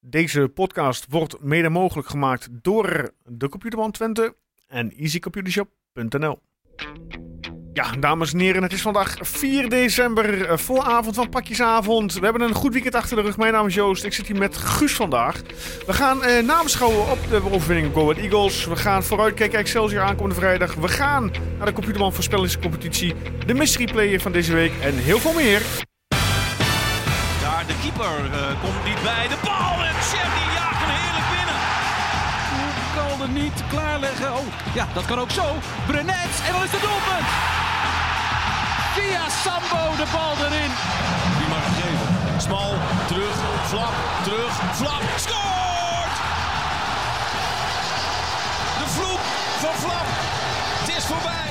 Deze podcast wordt mede mogelijk gemaakt door de Computerman Twente en easycomputershop.nl. Ja, dames en heren, het is vandaag 4 december, eh, vooravond van Pakjesavond. We hebben een goed weekend achter de rug. Mijn naam is Joost, ik zit hier met Guus vandaag. We gaan eh, op de overwinning op Go Eagles. We gaan vooruitkijken Excelsior aankomende vrijdag. We gaan naar de Computerman voorspellingscompetitie, de mystery player van deze week en heel veel meer. De keeper eh, komt niet bij. De bal en Chef die jaagt hem heerlijk binnen. Kan er niet klaarleggen. Oh, ja, dat kan ook zo. Brenet en dan is het doelpunt. Via Sambo de bal erin. Die mag geven. Smal, terug, flap, terug, flap. Scoort! De vloek van Flap. Het is voorbij.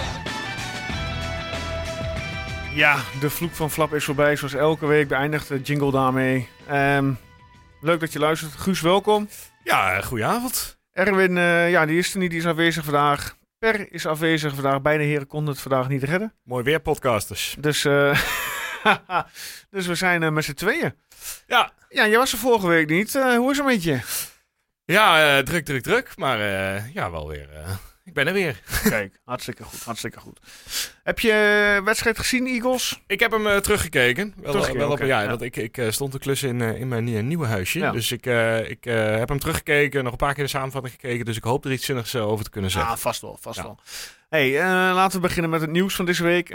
Ja, de vloek van Flap is voorbij. Zoals elke week beëindigt de jingle daarmee. Ehm, leuk dat je luistert. Guus, welkom. Ja, goedenavond. Erwin, eh, ja, die is er niet. Die is afwezig vandaag. Per is afwezig vandaag. Beide heren konden het vandaag niet redden. Mooi weer, podcasters. Dus, eh, dus we zijn eh, met z'n tweeën. Ja, Ja, jij was er vorige week niet. Hoe is het met je? ja druk, druk, druk. Maar ja, wel weer. Ik ben er weer. Kijk, hartstikke goed, hartstikke goed. Heb je eh, wedstrijd gezien, Eagles? Ik heb hem eh, teruggekeken. Wel, Teruggekeken, wel op, ja, ja. Want ik, ik eh, stond te klussen in, in mijn nie- nieuwe huisje. Ja. Dus ik, ik heb hem teruggekeken. Nog een paar keer de samenvatting gekeken. Dus ik hoop er iets zinnigs over te kunnen zeggen. Ja, vast wel, vast Ja. wel. Hey, laten we beginnen met het nieuws van deze week.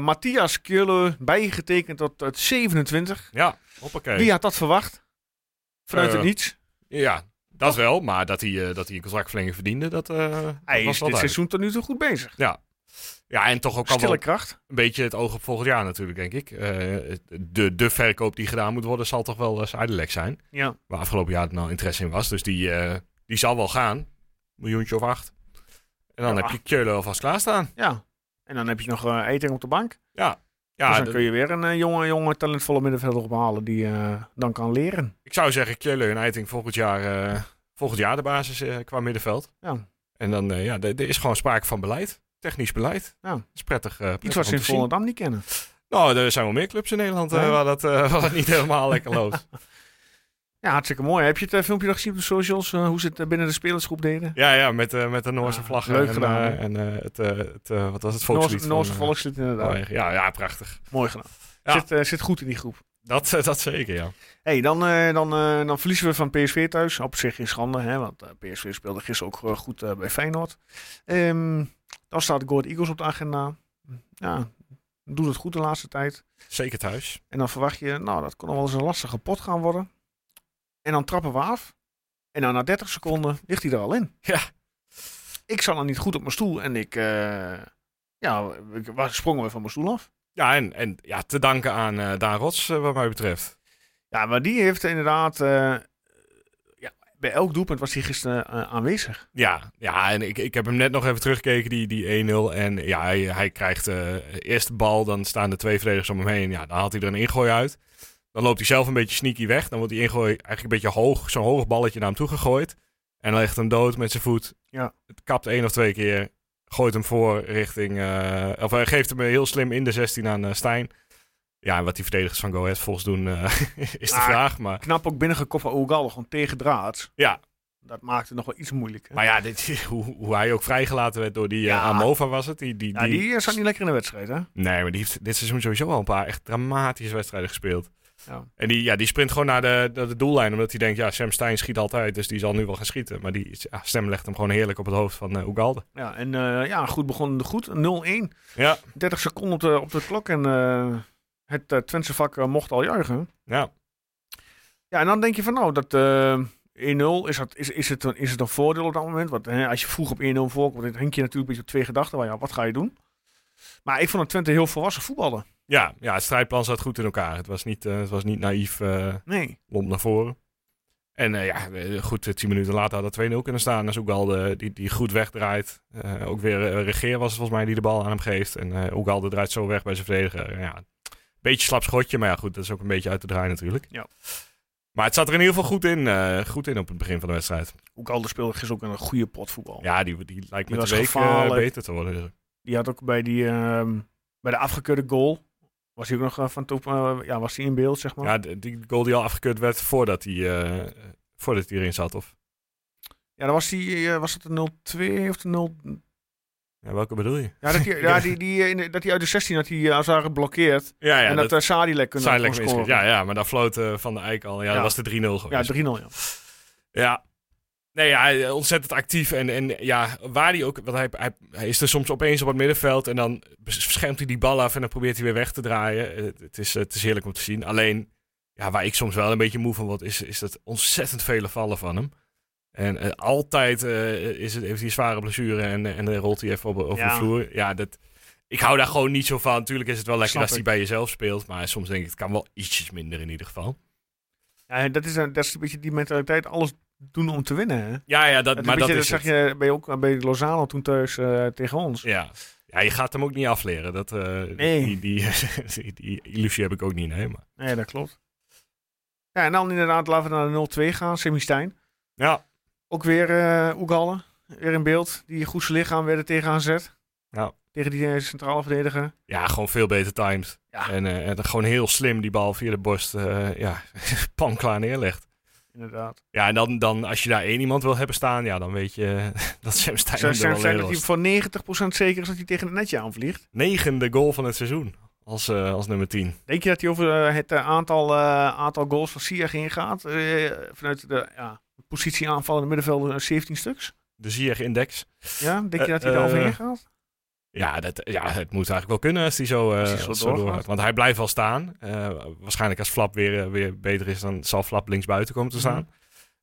Matthias Keulen bijgetekend tot het 27. Ja, hoppakee. Wie had dat verwacht? Vanuit het niets. Ja, dat wel. Maar dat hij, eh, dat hij een contractverlenging verdiende, dat, eh, Hij was is dit seizoen tot nu toe goed bezig. Ja. ja, en toch ook al wel kracht. een beetje het oog op volgend jaar natuurlijk, denk ik. Eh, de, de verkoop die gedaan moet worden, zal toch wel zijdelijk zijn. Ja. Waar afgelopen jaar nou interesse in was. Dus die, die zal wel gaan. Miljoentje of acht. En dan Ja. heb je Keulen alvast klaarstaan. ja. En dan heb je nog Eiting op de bank. Ja, ja dus dan kun je weer een eh, jonge, jonge, talentvolle middenvelder ophalen die eh, dan kan leren. ik zou zeggen Keulen en Eiting volgend jaar, eh, volgend jaar de basis qua middenveld. Ja. En dan, ja, er is gewoon sprake van beleid. Technisch beleid. Ja. Dat is prettig. Iets wat ze in. Volendam niet kennen. Nou, er zijn wel meer clubs in Nederland Ja. waar, dat, waar dat niet helemaal lekker loopt. Ja, hartstikke mooi. Heb je het eh, filmpje nog gezien op de socials? eh, hoe ze het eh, binnen de spelersgroep deden? Ja, ja, met, met de Noorse vlaggen. leuk en, gedaan, en het, het wat was het, Noorse, volkslied Noorse eh, volkslied inderdaad. ja, ja, prachtig. Mooi gedaan. Ja. Zit, zit goed in die groep. Dat, dat zeker, ja. hey, dan, dan, dan verliezen we van PSV thuis. Op zich geen schande, hè, want PSV speelde gisteren ook goed bij Feyenoord. Ehm, dan staat de Go Ahead Eagles op de agenda. Ja, doet het goed de laatste tijd. Zeker thuis. En dan verwacht je, nou, dat kon nog wel eens een lastige pot gaan worden. En dan trappen we af. En dan na 30 seconden ligt hij er al in. Ja. Ik zat dan niet goed op mijn stoel en ik, eh, ja, ik was- sprongen we van mijn stoel af. Ja, en, en ja, te danken aan eh Daan Rots, eh, wat mij betreft. Ja, maar die heeft inderdaad, ja, bij elk doelpunt was hij gisteren aanwezig. Ja, ja en ik, ik heb hem net nog even teruggekeken, die, die 1-0. En ja, hij, hij krijgt eerst de bal, dan staan de twee verdedigers om hem heen. Ja, dan haalt hij er een ingooi uit. Dan loopt hij zelf een beetje sneaky weg. Dan wordt die ingooi eigenlijk een beetje hoog, zo'n hoog balletje naar hem toe gegooid. En dan legt hem dood met zijn voet. Ja. Het kapt één of twee keer. Gooit hem voor richting... eh, of hij geeft hem heel slim in de 16 aan eh, Stijn. Ja, en wat die verdedigers van Go Ahead volgens doen eh, is de Ah, vraag. Maar Knap ook binnengekopt van Oegalde, gewoon tegen draad. ja, Dat maakte het nog wel iets moeilijker. maar ja, dit, hoe, hoe hij ook vrijgelaten werd door die Ja. ja. Amova was het. Die, die, ja, die eh, zat niet lekker in de wedstrijd, hè? Nee, maar die heeft dit seizoen sowieso al een paar echt dramatische wedstrijden gespeeld. Ja. En die, ja, die sprint gewoon naar de, naar de doellijn. Omdat hij denkt, ja, Sam Stein schiet altijd. Dus die zal nu wel gaan schieten. Maar die ja, stem legt hem gewoon heerlijk op het hoofd van uh, Ugalde. Ja, en eh, ja, goed begonnen goed. 0-1. Ja, 30 seconden op de, op de klok en eh, het Twentse vak eh, mocht al juichen. ja. Ja, en dan denk je van nou, dat eh 1-0, is, dat, is, is, het een, is het een voordeel op dat moment? Want hè, als je vroeg op 1-0 voorkomt, dan denk je natuurlijk een beetje op twee gedachten. Waar, ja, wat ga je doen? Maar ik vond dat Twente heel volwassen voetballen. Ja, ja, het strijdplan zat goed in elkaar. Het was niet, uh, het was niet naïef uh, Nee. lomp naar voren. En uh, ja, goed, tien minuten later had er 2-0 kunnen staan. Dat is ook wel de, die, die goed wegdraait. Uh, ook weer uh, Regeer was het volgens mij die de bal aan hem geeft. En uh, Oegalde draait zo weg bij zijn verdediger. Ja, beetje slap schotje, maar ja goed, dat is ook een beetje uit te draaien natuurlijk. Ja. Maar het zat er in ieder geval goed in, uh, goed in op het begin van de wedstrijd. Oegalde speelde gisteren ook een goede pot voetbal. Ja, die, die lijkt Die met de week beter te worden. Die had ook bij, die, uh, bij de afgekeurde goal, was hij ook nog uh, van top, uh, ja, was hij in beeld, zeg maar. Ja, die goal die al afgekeurd werd voordat hij, voordat hij erin zat? Of Ja, dan was, die, eh, was het de 0-2 of de 0... ja, welke bedoel je? Ja, dat hij, ja, die, die, eh, in dat hij uit de 16 had hij als het ware geblokkeerd. Ja, ja en dat, dat Sadilek kunnen Sadilek scoren. Ja, ja, maar daar floot eh, Van de Eyck al. Ja, Ja. dat was de 3-0 Ja, geweest. 3-0, ja. Ja. Nee, ja, ontzettend actief. En, en ja, waar hij ook... Want hij, hij, hij is er soms opeens op het middenveld en dan schermt hij die bal af en dan probeert hij weer weg te draaien. Het, het is, het is heerlijk om te zien. Alleen, ja, waar ik soms wel een beetje moe van word, is, is dat ontzettend vele vallen van hem. En eh, altijd eh, is het, heeft hij zware blessure en, eh, en dan rolt hij even op, over Ja. de vloer. Ja, dat... Ik hou daar gewoon niet zo van. Natuurlijk is het wel lekker als hij bij jezelf speelt. Maar soms denk ik, het kan wel ietsjes minder in ieder geval. ja dat, is, een- dat is een beetje die mentaliteit. Alles doen om te winnen. Hè? Ja, ja, dat, Dat, maar maar dat dat is zag het. je bij, ook bij Lozano toen thuis tegen ons. Ja. ja, je gaat hem ook niet afleren. Dat, Nee. die, die, die, die illusie heb ik ook niet, nee. Maar. Nee, dat klopt. Ja, en dan inderdaad laten we naar de 0-2 gaan. Semi Stijn. Ja, Ook weer eh Oegalde. Weer in beeld. Die goed zijn lichaam werden tegen aanzet. Ja. Tegen die eh, centrale verdediger. ja, gewoon veel beter timed. Ja. En, eh, en gewoon heel slim die bal via de borst eh ja, panklaar neerlegt. Inderdaad. Ja, en dan, dan als je daar één iemand wil hebben staan, ja, dan weet je dat Sam Stein hem er zijn, dat hij voor 90% zeker is dat hij tegen het netje aanvliegt. Negende goal van het seizoen als, eh, als nummer 10. Denk je dat hij over het aantal, aantal goals van Sieg ingaat? Eh, vanuit de ja, positie aanvallende middenvelder eh, 17 stuks? De Ziyech-index. Ja, denk je Eh, dat hij daar eh, overheen gaat? Ja, dat, ja, het moet eigenlijk wel kunnen als hij zo, eh, hij zo doorgaat. Want hij blijft wel staan. Eh, waarschijnlijk als Flap weer, eh, weer beter is, dan zal Flap linksbuiten komen te staan. Mhm.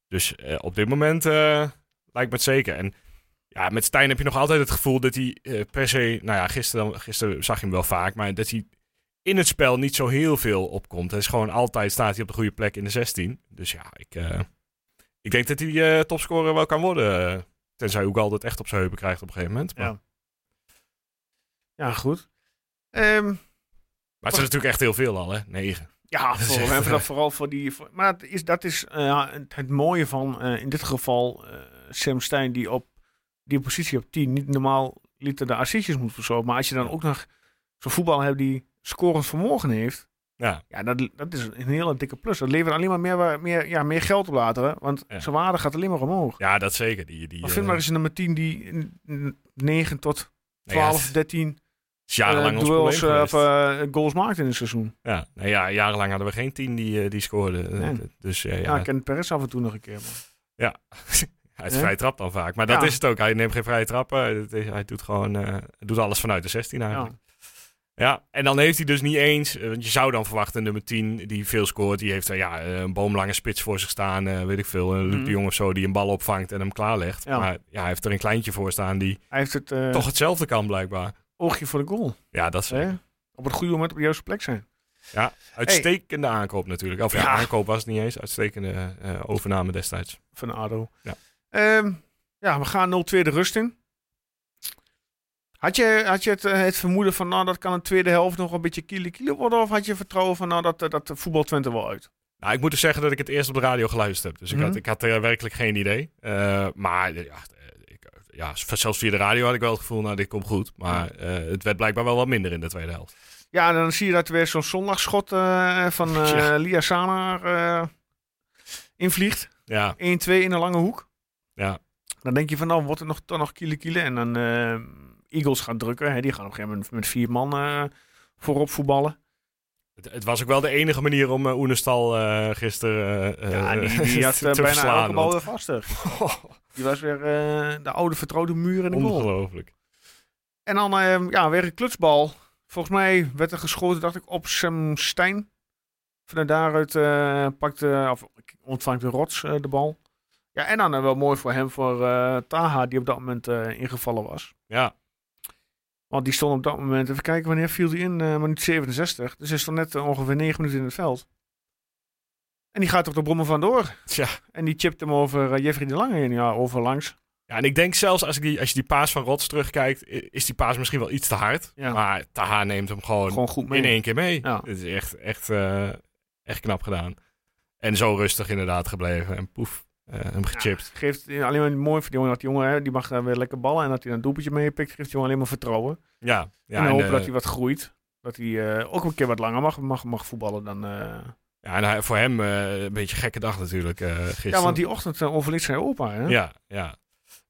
Dus eh, op dit moment eh, lijkt me het zeker. En ja, met Stijn heb je nog altijd het gevoel dat hij eh, per se... Nou ja, gisteren, dan- gisteren zag je hem wel vaak, maar dat hij in het spel niet zo heel veel opkomt. Het is gewoon altijd staat hij op de goede plek in de 16. Dus ja, ik, eh, ik denk dat hij eh, topscorer wel kan worden. eh, tenzij Oegal het echt op zijn heupen krijgt op een gegeven moment. Maar, Ja. Ja, goed. Ehm, maar het is natuurlijk echt heel veel al, hè? 9. ja, voor, echt, en vooral, vooral voor die... voor- maar dat is, dat is eh, het, het mooie van in dit geval Sam Stein die op die positie op 10 niet normaal liter de assistjes moet verzorgen. Maar als je dan ook nog zo'n voetbal hebt die scorend vermogen heeft... Ja, Ja, dat, dat is een hele dikke plus. Dat levert alleen maar meer, meer, ja, meer geld op later. Hè? Want Ja. zijn waarde gaat alleen maar omhoog. ja dat zeker. Die, die, Maar vind maar eens een nummer 10 die in- in 9 tot nou ja, 12, het 13 is jarenlang duels of eh, goals maakt in een seizoen. Ja, nou ja, jarenlang hadden we geen tien die, die scoorden. Nee. Dus ja, Ja, ja, ik ken Perez af en toe nog een keer. Maar. hij is Ja. vrij trap dan vaak. Maar dat Ja. is het ook. Hij neemt geen vrije trappen. Het Hij doet gewoon doet alles vanuit de 16 eigenlijk. Ja. Ja. en dan heeft hij dus niet eens... eh, Want je zou dan verwachten, nummer 10 die veel scoort. Die heeft eh, ja, eh, een boomlange spits voor zich staan. weet ik veel. Een Luc Mhm. de Jong of zo die een bal opvangt en hem klaarlegt. Ja. Maar ja, hij heeft er een kleintje voor staan die Hij heeft het toch hetzelfde kan blijkbaar. oogje voor de goal. Ja, dat is? Op het goede moment op de juiste plek zijn. uitstekende aankoop natuurlijk. Of ja, Ja. aankoop was het niet eens. Uitstekende overname destijds. Van ADO. Ja. Ehm, ja, we gaan 0-2 de rust in. Had je, had je het, eh, het vermoeden van, nou, dat kan een tweede helft nog een beetje kiele kiele worden? Of had je vertrouwen van, nou, dat, dat, dat voetbal Twente wel uit? Nou, ik moet dus zeggen dat ik het eerst op de radio geluisterd heb. Dus ik, Mhm. had, ik had er werkelijk geen idee. Eh, maar eh, ja, eh, ik, eh, ja, zelfs via de radio had ik wel het gevoel, nou, dit komt goed. Maar eh, het werd blijkbaar wel wat minder in de tweede helft. Ja, dan zie je dat er weer zo'n zondagschot eh, van eh Ja. Lia Sana eh, invliegt. 1-2 Ja, in een lange hoek. ja. Dan denk je van, nou, wordt het nog, toch nog kiele kiele. En dan eh, Eagles gaan drukken. Hè, die gaan op een gegeven moment met vier man eh, voorop voetballen. Het, het was ook wel de enige manier om uh, Oenestal eh, gisteren eh, Ja, die, die had te bijna elke bal weer vast. Die was weer de oude vertrouwde muur in de goal. Ongelooflijk. En dan ja, weer een klutsbal. Volgens mij werd er geschoten, dacht ik, op Sam Stein. Vanuit daaruit pakte, of ontvangt de Rots de bal. Ja, en dan wel mooi voor hem, voor Taha, die op dat moment ingevallen was. Ja, Want die stond op dat moment, even kijken wanneer viel hij in, eh minuut 67. Dus hij stond net eh, ongeveer 9 minuten in het veld. En die gaat toch de brommen vandoor. tja. En die chipt hem over eh, Jeffrey de Lange heen, ja, overlangs. Ja, en ik denk zelfs als, ik die, als je die paas van Rots terugkijkt, is die paas misschien wel iets te hard. Ja. Maar Taha neemt hem gewoon, Gewoon goed mee. in één keer mee. Ja. Het is echt, echt, echt knap gedaan. En zo rustig inderdaad gebleven. En poef, eh, hem gechipt. Geeft eh, alleen maar mooi voor die jongen. Dat die jongen hè, die mag daar weer lekker ballen. En dat hij een doelpuntje meepikt, geeft die jongen alleen maar vertrouwen. Ja, ja en hopen eh, dat hij wat groeit. Dat hij eh, ook een keer wat langer mag, mag, mag voetballen dan, eh, Ja, en hij- voor hem eh, een beetje een gekke dag natuurlijk eh gisteren. Ja, want die ochtend overleed zijn opa, hè? Ja, ja.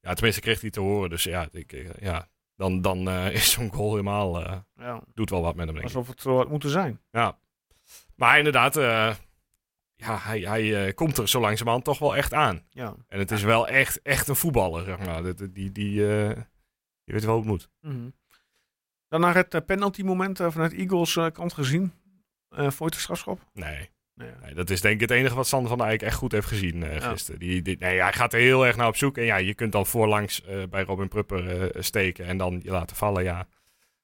ja, tenminste kreeg hij te horen. Dus ja, ik, eh, ja dan, dan eh, is zo'n goal helemaal... eh, ja. doet wel wat met hem, denk. Alsof het zo had moeten zijn. Ja. Maar inderdaad, eh, ja, hij, hij eh, komt er zo langzamerhand toch wel echt aan. Ja. En het is wel echt, echt een voetballer, zeg maar. Die, die, die, eh, die weet wel hoe het moet. Mhm. Dan naar het uh, penalty moment uh, vanuit Eagles kant gezien. Uh, voor de strafschop. Nee. Nee, ja. nee. dat is denk ik het enige wat Sander van Eyck echt goed heeft gezien uh, gisteren. Ja. Die, die, nee, hij gaat er heel erg naar op zoek. En ja, je kunt dan voorlangs uh, bij Robin Prupper steken en dan je laten vallen, ja.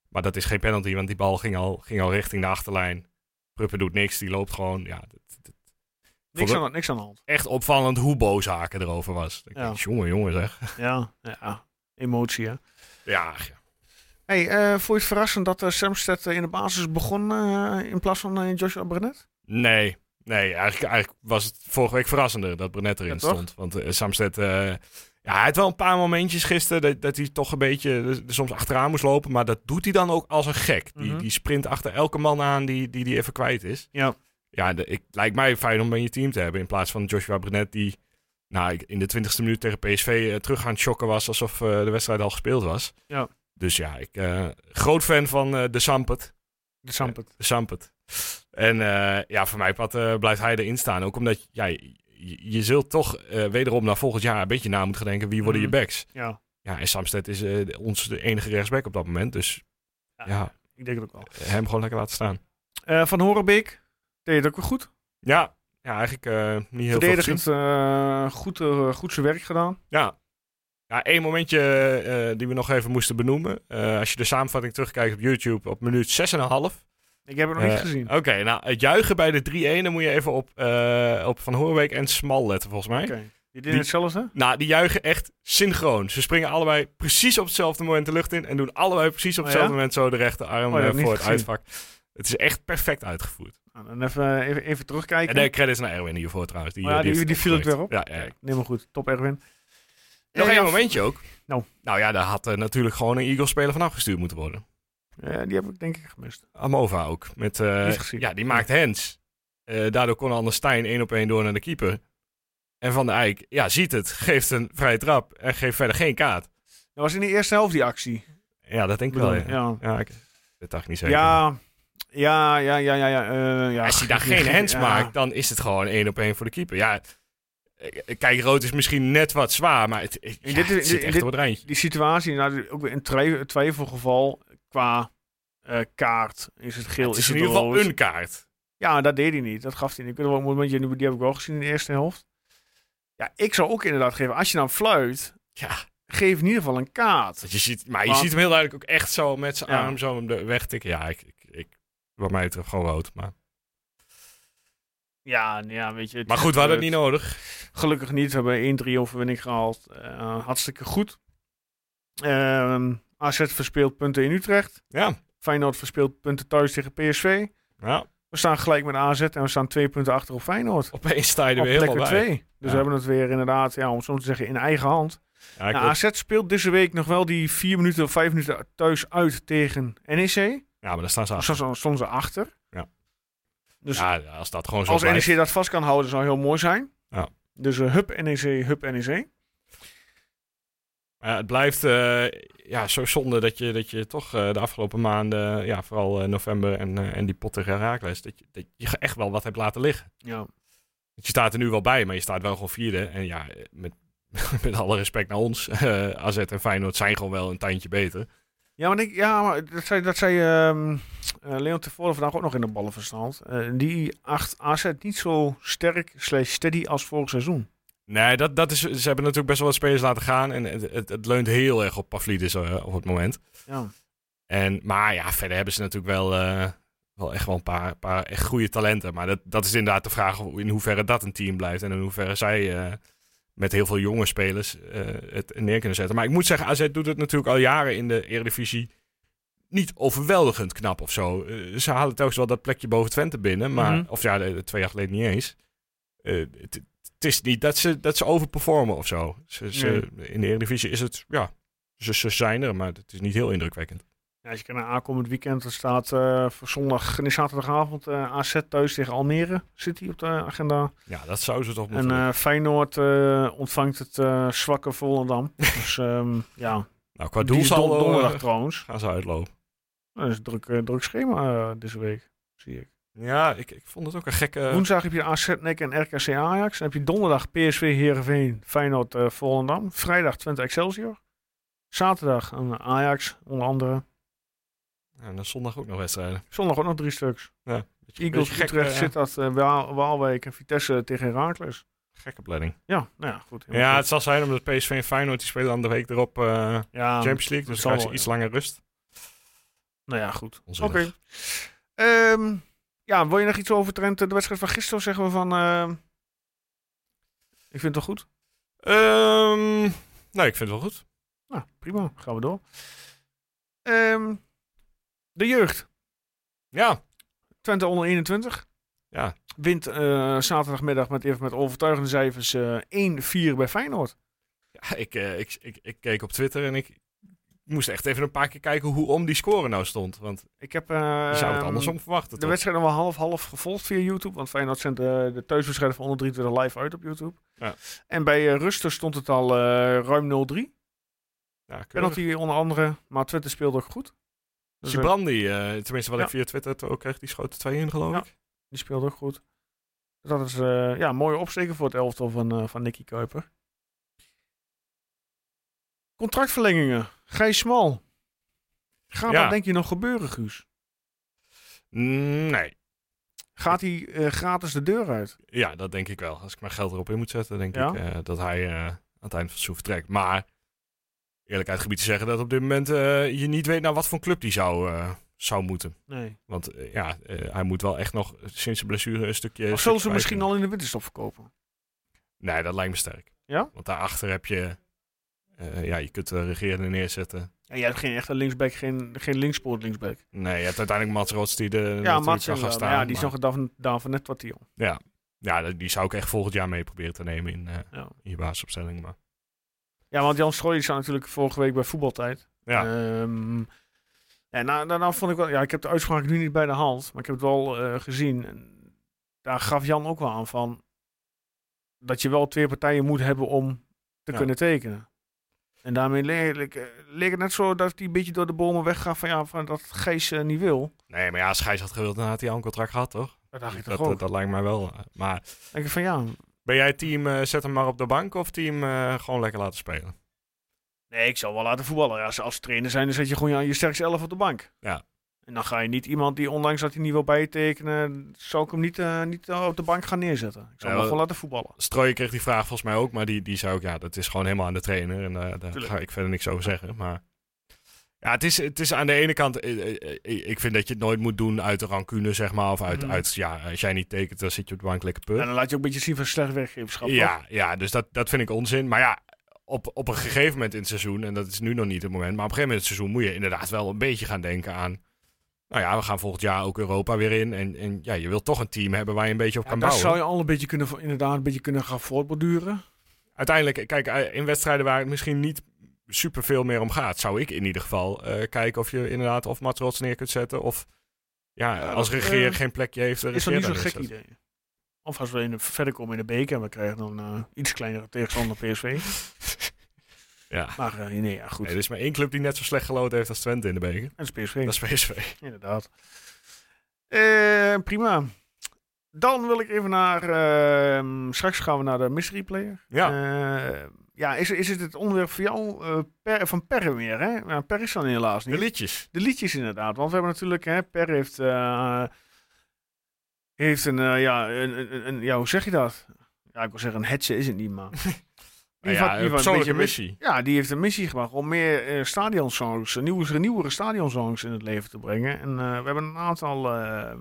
Maar dat is geen penalty, want die bal ging al, ging al richting de achterlijn. Prupper doet niks, die loopt gewoon. Ja, niks, aan, niks aan de hand. Echt opvallend hoe boos Haken erover was. Ik Ja. denk, jongen, jongen zeg. Ja, ja. emotie hè. Ja, ja. Hey, uh, vond je het verrassend dat uh, Samsted uh, in de basis begon uh, in plaats van Joshua Brenet? Nee, nee eigenlijk, eigenlijk was het vorige week verrassender dat Brenet erin Ja, stond. Want uh, Samsted, ja, hij had wel een paar momentjes gisteren dat, dat hij toch een beetje er soms achteraan moest lopen. Maar dat doet hij dan ook als een gek. Die, Mhm. die sprint achter elke man aan die die, die even kwijt is. Ja. Ja, de, ik, lijkt mij fijn om in je team te hebben in plaats van Joshua Brenet die nou, in de twintigste minuut tegen PSV eh, terug aan het shocken was alsof eh, de wedstrijd al gespeeld was. Ja. Dus ja, ik eh groot fan van de Sampet. De Sampet. De Sampet. En ja, voor mij blijft hij erin staan. Ook omdat ja, je, zult toch wederom naar volgend jaar een beetje na moeten denken wie worden Mhm. je backs. Ja. Ja, en Samsted is eh, ons de enige rechtsback op dat moment. Dus ja, Ik denk het ook wel. hem gewoon lekker laten staan. Van Horenbeek deed het ook weer goed. Ja, ja eigenlijk eh, niet heel veel gezien. Verdedigend eh, goed, eh, goed zijn werk gedaan. Ja. Ja, één momentje die we nog even moesten benoemen. Als je de samenvatting terugkijkt op YouTube op minuut 6,5. Ik heb het nog niet gezien. Oké, nou het juichen bij de 3-1, dan moet je even op, op Van Hoorbeek en Smal letten volgens mij. Oké. Die deden Die- hetzelfde? Nou, die juichen echt synchroon. Ze springen allebei precies op hetzelfde moment de lucht in en doen allebei precies op Oh, hetzelfde ja? moment zo de rechterarm Oh, voor het gezien. uitvak. Het is echt perfect uitgevoerd. Nou, even, even, even terugkijken. En de credits naar Erwin hiervoor trouwens. Die, Oh ja, eh, die, het viel ik weer op. Ja, ja. Helemaal goed. Top Erwin. Nog Eh, één ja, momentje ook. Nou. Nou ja, daar had eh, natuurlijk gewoon een Eagles-speler van afgestuurd moeten worden. eh, die heb ik denk ik gemist. Amova ook. Met, ja, die maakt hands. Daardoor kon Anders Stijn één op één door naar de keeper. En Van der Eyck, ja, ziet het, geeft een vrije trap en geeft verder geen kaart. Dat was in de eerste helft die actie. Ja, dat denk ik wel, ja. ja. Ja, ik, dat dacht ik niet zeker. Ja, ja, ja, ja, ja. ja, eh, ja. Als hij daar geen hands Ja. maakt, dan is het gewoon één op één voor de keeper. Ja, eh, kijk, rood is misschien net wat zwaar, maar het, ja, dit- het zit echt dit- het rijntje. Die situatie, nou, ook weer een twijfel, twijfelgeval qua eh, kaart. Is het geel, het is is in ieder geval rood? een kaart. Ja, dat deed hij niet. Dat gaf hij niet. Ik weet wel die heb ik wel gezien in de eerste helft. Ja, ik zou ook inderdaad geven, als je nou fluit, Ja, geef in ieder geval een kaart. dat je ziet, maar je ziet hem heel duidelijk ook echt zo met zijn Ja. arm zo hem de weg tikken. Ja, ik, ik, ik, wat mij betreft gewoon rood. Maar, Ja, nou ja, weet je. maar goed, we hadden het niet nodig. Gelukkig niet. We hebben 1-3 overwinning gehaald. Eh, hartstikke goed. Ehm AZ verspeelt punten in Utrecht. Ja, Feyenoord verspeelt punten thuis tegen PSV. ja. We staan gelijk met AZ en we staan twee punten achter op Feyenoord. opeens sta je er weer helemaal bij. twee. Dus Ja. we hebben het weer inderdaad, ja, om zo te zeggen, in eigen hand. Ja, Nou, AZ speelt deze week nog wel die vier minuten of vijf minuten thuis uit tegen NEC. Ja, maar daar staan ze stonden ze achter. Ja. Dus Ja, als dat gewoon zo als blijft. NEC dat vast kan houden, zou heel mooi zijn. Ja. Dus eh hup NEC, hup NEC. Het blijft eh, ja, zo zonde dat je, dat je toch eh, de afgelopen maanden, ja, vooral november en, en die pot tegen Herakles, dat je, dat je echt wel wat hebt laten liggen. Ja. Want je staat er nu wel bij, maar je staat wel gewoon vierde. En ja, met, met alle respect naar ons, AZ en Feyenoord zijn gewoon wel een tandje beter. Ja, maar, ik, ja, maar dat zei, dat zei ehm, eh, Leon tevoren vandaag ook nog in de ballenverstand. Eh, die acht AZ niet zo sterk slash steady als vorig seizoen. Nee, dat, dat is, ze hebben natuurlijk best wel wat spelers laten gaan. En het, het, het leunt heel erg op Pavlidis eh, op het moment. Ja. En, maar ja, verder hebben ze natuurlijk wel, wel echt wel een paar, paar echt goede talenten. Maar dat, dat is inderdaad de vraag in hoeverre dat een team blijft. En in hoeverre zij met heel veel jonge spelers eh, het neer kunnen zetten. Maar ik moet zeggen, AZ doet het natuurlijk al jaren in de Eredivisie niet overweldigend knap of zo. Eh, ze halen telkens wel dat plekje boven Twente binnen. Maar, Mhm. Of ja, twee jaar geleden niet eens. Eh, het, is niet dat ze, dat ze overperformen of zo. Ze, ze, In de Eredivisie is het, ja, ze, ze zijn er, maar het is niet heel indrukwekkend. Ja, als je kijkt naar aankomend weekend, er staat eh, voor zondag, nee, zaterdagavond eh, AZ thuis tegen Almere City op de agenda. Ja, dat zou ze toch En moeten doen. eh, Feyenoord ontvangt het zwakke Volendam. dus ehm, ja, Nou, qua don- doelsaldo donderdag trouwens. gaan ze uitlopen. Dat is een druk, druk schema deze week, zie ik. Ja, ik, ik vond het ook een gekke... Woensdag heb je AZ NEC en RKC Ajax. Dan heb je donderdag PSV Heerenveen Feyenoord Volendam. Vrijdag Twente Excelsior. Zaterdag een Ajax onder andere. Ja, en dan zondag ook nog wedstrijden. Zondag ook nog drie stuks. Beetje, Eagles, beetje gekke, Utrecht, ja, zit dat uh, Waalwijk en Vitesse tegen Heracles. gekke planning. Ja, nou ja, goed. Ja, het zal zijn omdat PSV en Feyenoord die spelen dan de week erop eh, ja, Champions League. Dus dan krijg je wel, iets ja. langer rust. Nou ja, goed. Oké. Ehm, ja, wil je nog iets over Trent? De wedstrijd van gisteren zeggen we van... eh, ik vind het wel goed. Ehm, nee, ik vind het wel goed. Nou, prima. Gaan we door. Ehm, de jeugd. Ja, Twente onder 21. ja. Wint eh, zaterdagmiddag met, even met overtuigende cijfers eh 1-4 bij Feyenoord. ja ik, eh, ik, ik, ik keek op Twitter en ik moest echt even een paar keer kijken hoe om die score nou stond. Want Ik heb eh, je zou het andersom verwachten. de toch? wedstrijd nog wel half-half gevolgd via YouTube. Want Feyenoord zendt de, de thuiswedstrijd van onder 23 live uit op YouTube. Ja. En bij eh, Ruster stond het al eh, ruim 0-3. Ja, keurig. Penalty onder andere. Maar Twente speelde ook goed. Gibrandi, eh, tenminste wat ja. ik via Twitter ook kreeg, die schoot er twee in geloof Ja. ik. die speelde ook goed. Dus dat is eh, ja, een mooie opsteken voor het elftal van, eh, van Nicky Kuiper. Contractverlengingen. Gijs Smal. Gaat Ja. dat denk je nog gebeuren, Guus? Mm, Nee, Gaat hij gratis de deur uit? ja, dat denk ik wel. Als ik mijn geld erop in moet zetten, denk ik dat hij aan het eind van het vertrekt. Maar eerlijkheid gebied te zeggen dat op dit moment eh, je niet weet naar wat voor club die zou, eh, zou moeten. Nee. Want eh, ja, hij moet wel echt nog sinds de blessure een stukje... Of zullen ze misschien al in de winterstop verkopen? Nee, dat lijkt me sterk. Ja? Want daarachter heb je... ja, je kunt de regerende neerzetten. Ja, jij hebt geen echte linksback, geen, geen linkspoort linksback. Nee, je hebt uiteindelijk Mats Rots die er Ja, Mats kan gaan staan. Ja, die is nog daarvan, daarvan net wat die. Ja. ja, die zou ik echt volgend jaar mee proberen te nemen in, Ja. in je basisopstelling. Maar Ja, want Jan Strooij staat natuurlijk vorige week bij voetbaltijd. ja, Ehm, ja, nou, nou, nou vond ik wel, ja, ik heb de uitspraak nu niet bij de hand, maar ik heb het wel eh, gezien. En daar gaf Jan ook wel aan van dat je wel twee partijen moet hebben om te Ja. kunnen tekenen. En daarmee leek, het net zo dat hij een beetje door de bomen weggaf van ja, van dat Gees eh, niet wil. nee, maar ja, als Gijs had gewild, dan had hij al een contract gehad, toch? Dat dacht ik Dat, toch ook. dat, dat lijkt mij wel. eh, Maar denk ik van ja, ben jij team eh, zet hem maar op de bank of team eh, gewoon lekker laten spelen? nee, ik zal wel laten voetballen. Als, als trainer zijn, dan zet je gewoon je, je sterkste elf op de bank. Ja. En dan ga je niet iemand die, ondanks dat hij niet wil bijtekenen, zou ik hem niet, eh, niet op de bank gaan neerzetten. Ik zal Ja, hem wel- gewoon laten voetballen. Strooien kreeg die vraag volgens mij ook, maar die, die zei ook, ja, dat is gewoon helemaal aan de trainer. En daar ga ik verder niks over zeggen. Maar ja, het is, het is aan de ene kant, eh, eh, eh, ik vind dat je het nooit moet doen uit de rancune, zeg maar. Of uit, Mhm. uit ja, als jij niet tekent, dan zit je op de bank lekker put. En dan laat je ook een beetje zien van slecht weggeverschap. toch? Ja, ja dus dat, dat vind ik onzin. Maar ja, op, op een gegeven moment in het seizoen, en dat is nu nog niet het moment, maar op een gegeven moment in het seizoen moet je inderdaad wel een beetje gaan denken aan. Nou ja, we gaan volgend jaar ook Europa weer in. En, en ja, je wilt toch een team hebben waar je een beetje op Ja, kan bouwen. zou je al een beetje kunnen, inderdaad een beetje kunnen gaan voortborduren. Uiteindelijk, kijk, in wedstrijden waar het misschien niet super veel meer om gaat, zou ik in ieder geval eh, kijken of je inderdaad of Mats Rots neer kunt zetten. Of ja, Ja, als regeer eh, geen plekje heeft, Is dat niet zo'n gek idee? Of als we in de, verder komen in de beker en we krijgen dan een iets kleinere tegenstander PSV. Ja. Maar nee, ja, goed. Nee, er is maar één club die net zo slecht geloten heeft als Twente in de beker. En dat is PSV. Dat is PSV. Inderdaad. Prima. Dan wil ik even naar. ehm, straks gaan we naar de mystery player. Ja. Ja, is, is het het onderwerp voor jou eh, per, van Per weer? Hè? Per is dan helaas niet. De liedjes. De liedjes inderdaad. Want we hebben natuurlijk, hè, Per heeft, eh, heeft een, eh, ja, een, een, een- ja, hoe zeg je dat? Ja, ik wil zeggen, een hetze is het niet, maar. Nou Die ja, van- die een beetje- missie. Ja, die heeft een missie gemaakt om meer eh stadionsongs, nieuwe, nieuwere stadionsongs in het leven te brengen. En we hebben een aantal eh,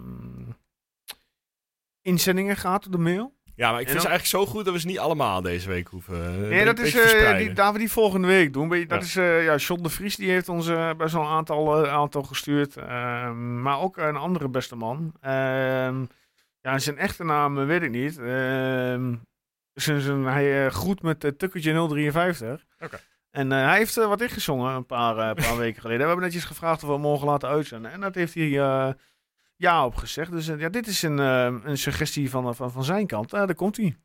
inzendingen gehad op de mail. Ja, maar ik En vind ze dan- eigenlijk zo goed dat we ze niet allemaal deze week hoeven. eh, Nee, dat is, eh, die, daar we die volgende week doen. Je, Dat Ja. is, eh ja, John de Vries, die heeft ons eh, best wel een aantal, aantal gestuurd. Ehm, maar ook een andere beste man. Ehm, ja, zijn echte naam weet ik niet. Ehm, zijn, zijn, hij groet met uh, Tukkertje 053. Oké. En hij heeft wat ingezongen een paar, paar weken geleden. We hebben netjes gevraagd of we hem mogen laten uitzenden. En dat heeft hij ja op gezegd. Dus eh, ja, dit is een, eh, een suggestie van, van, van zijn kant. Eh, daar komt hij.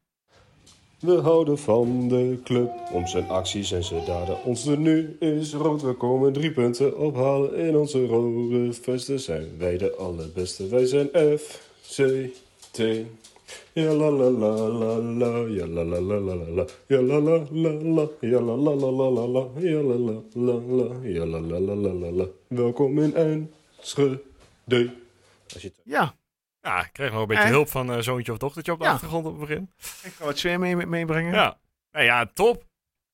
We houden van de club om zijn acties en zijn daden. Ons nu is rood, we komen drie punten ophalen. In onze rode vesten zijn wij de allerbeste. Wij zijn FCT. Ja la la la la la, ja la la la la la, ja la la la la, ja la la la la la la, ja la la la la, ja la la la la la. Welkom in Enschede. Als je het- Ja, Ja, ik kreeg nog een beetje En? hulp van eh, zoontje of dochtertje op de Ja. achtergrond op het begin. ik ga wat sfeer mee, meebrengen. Ja. Nou ja, top. Is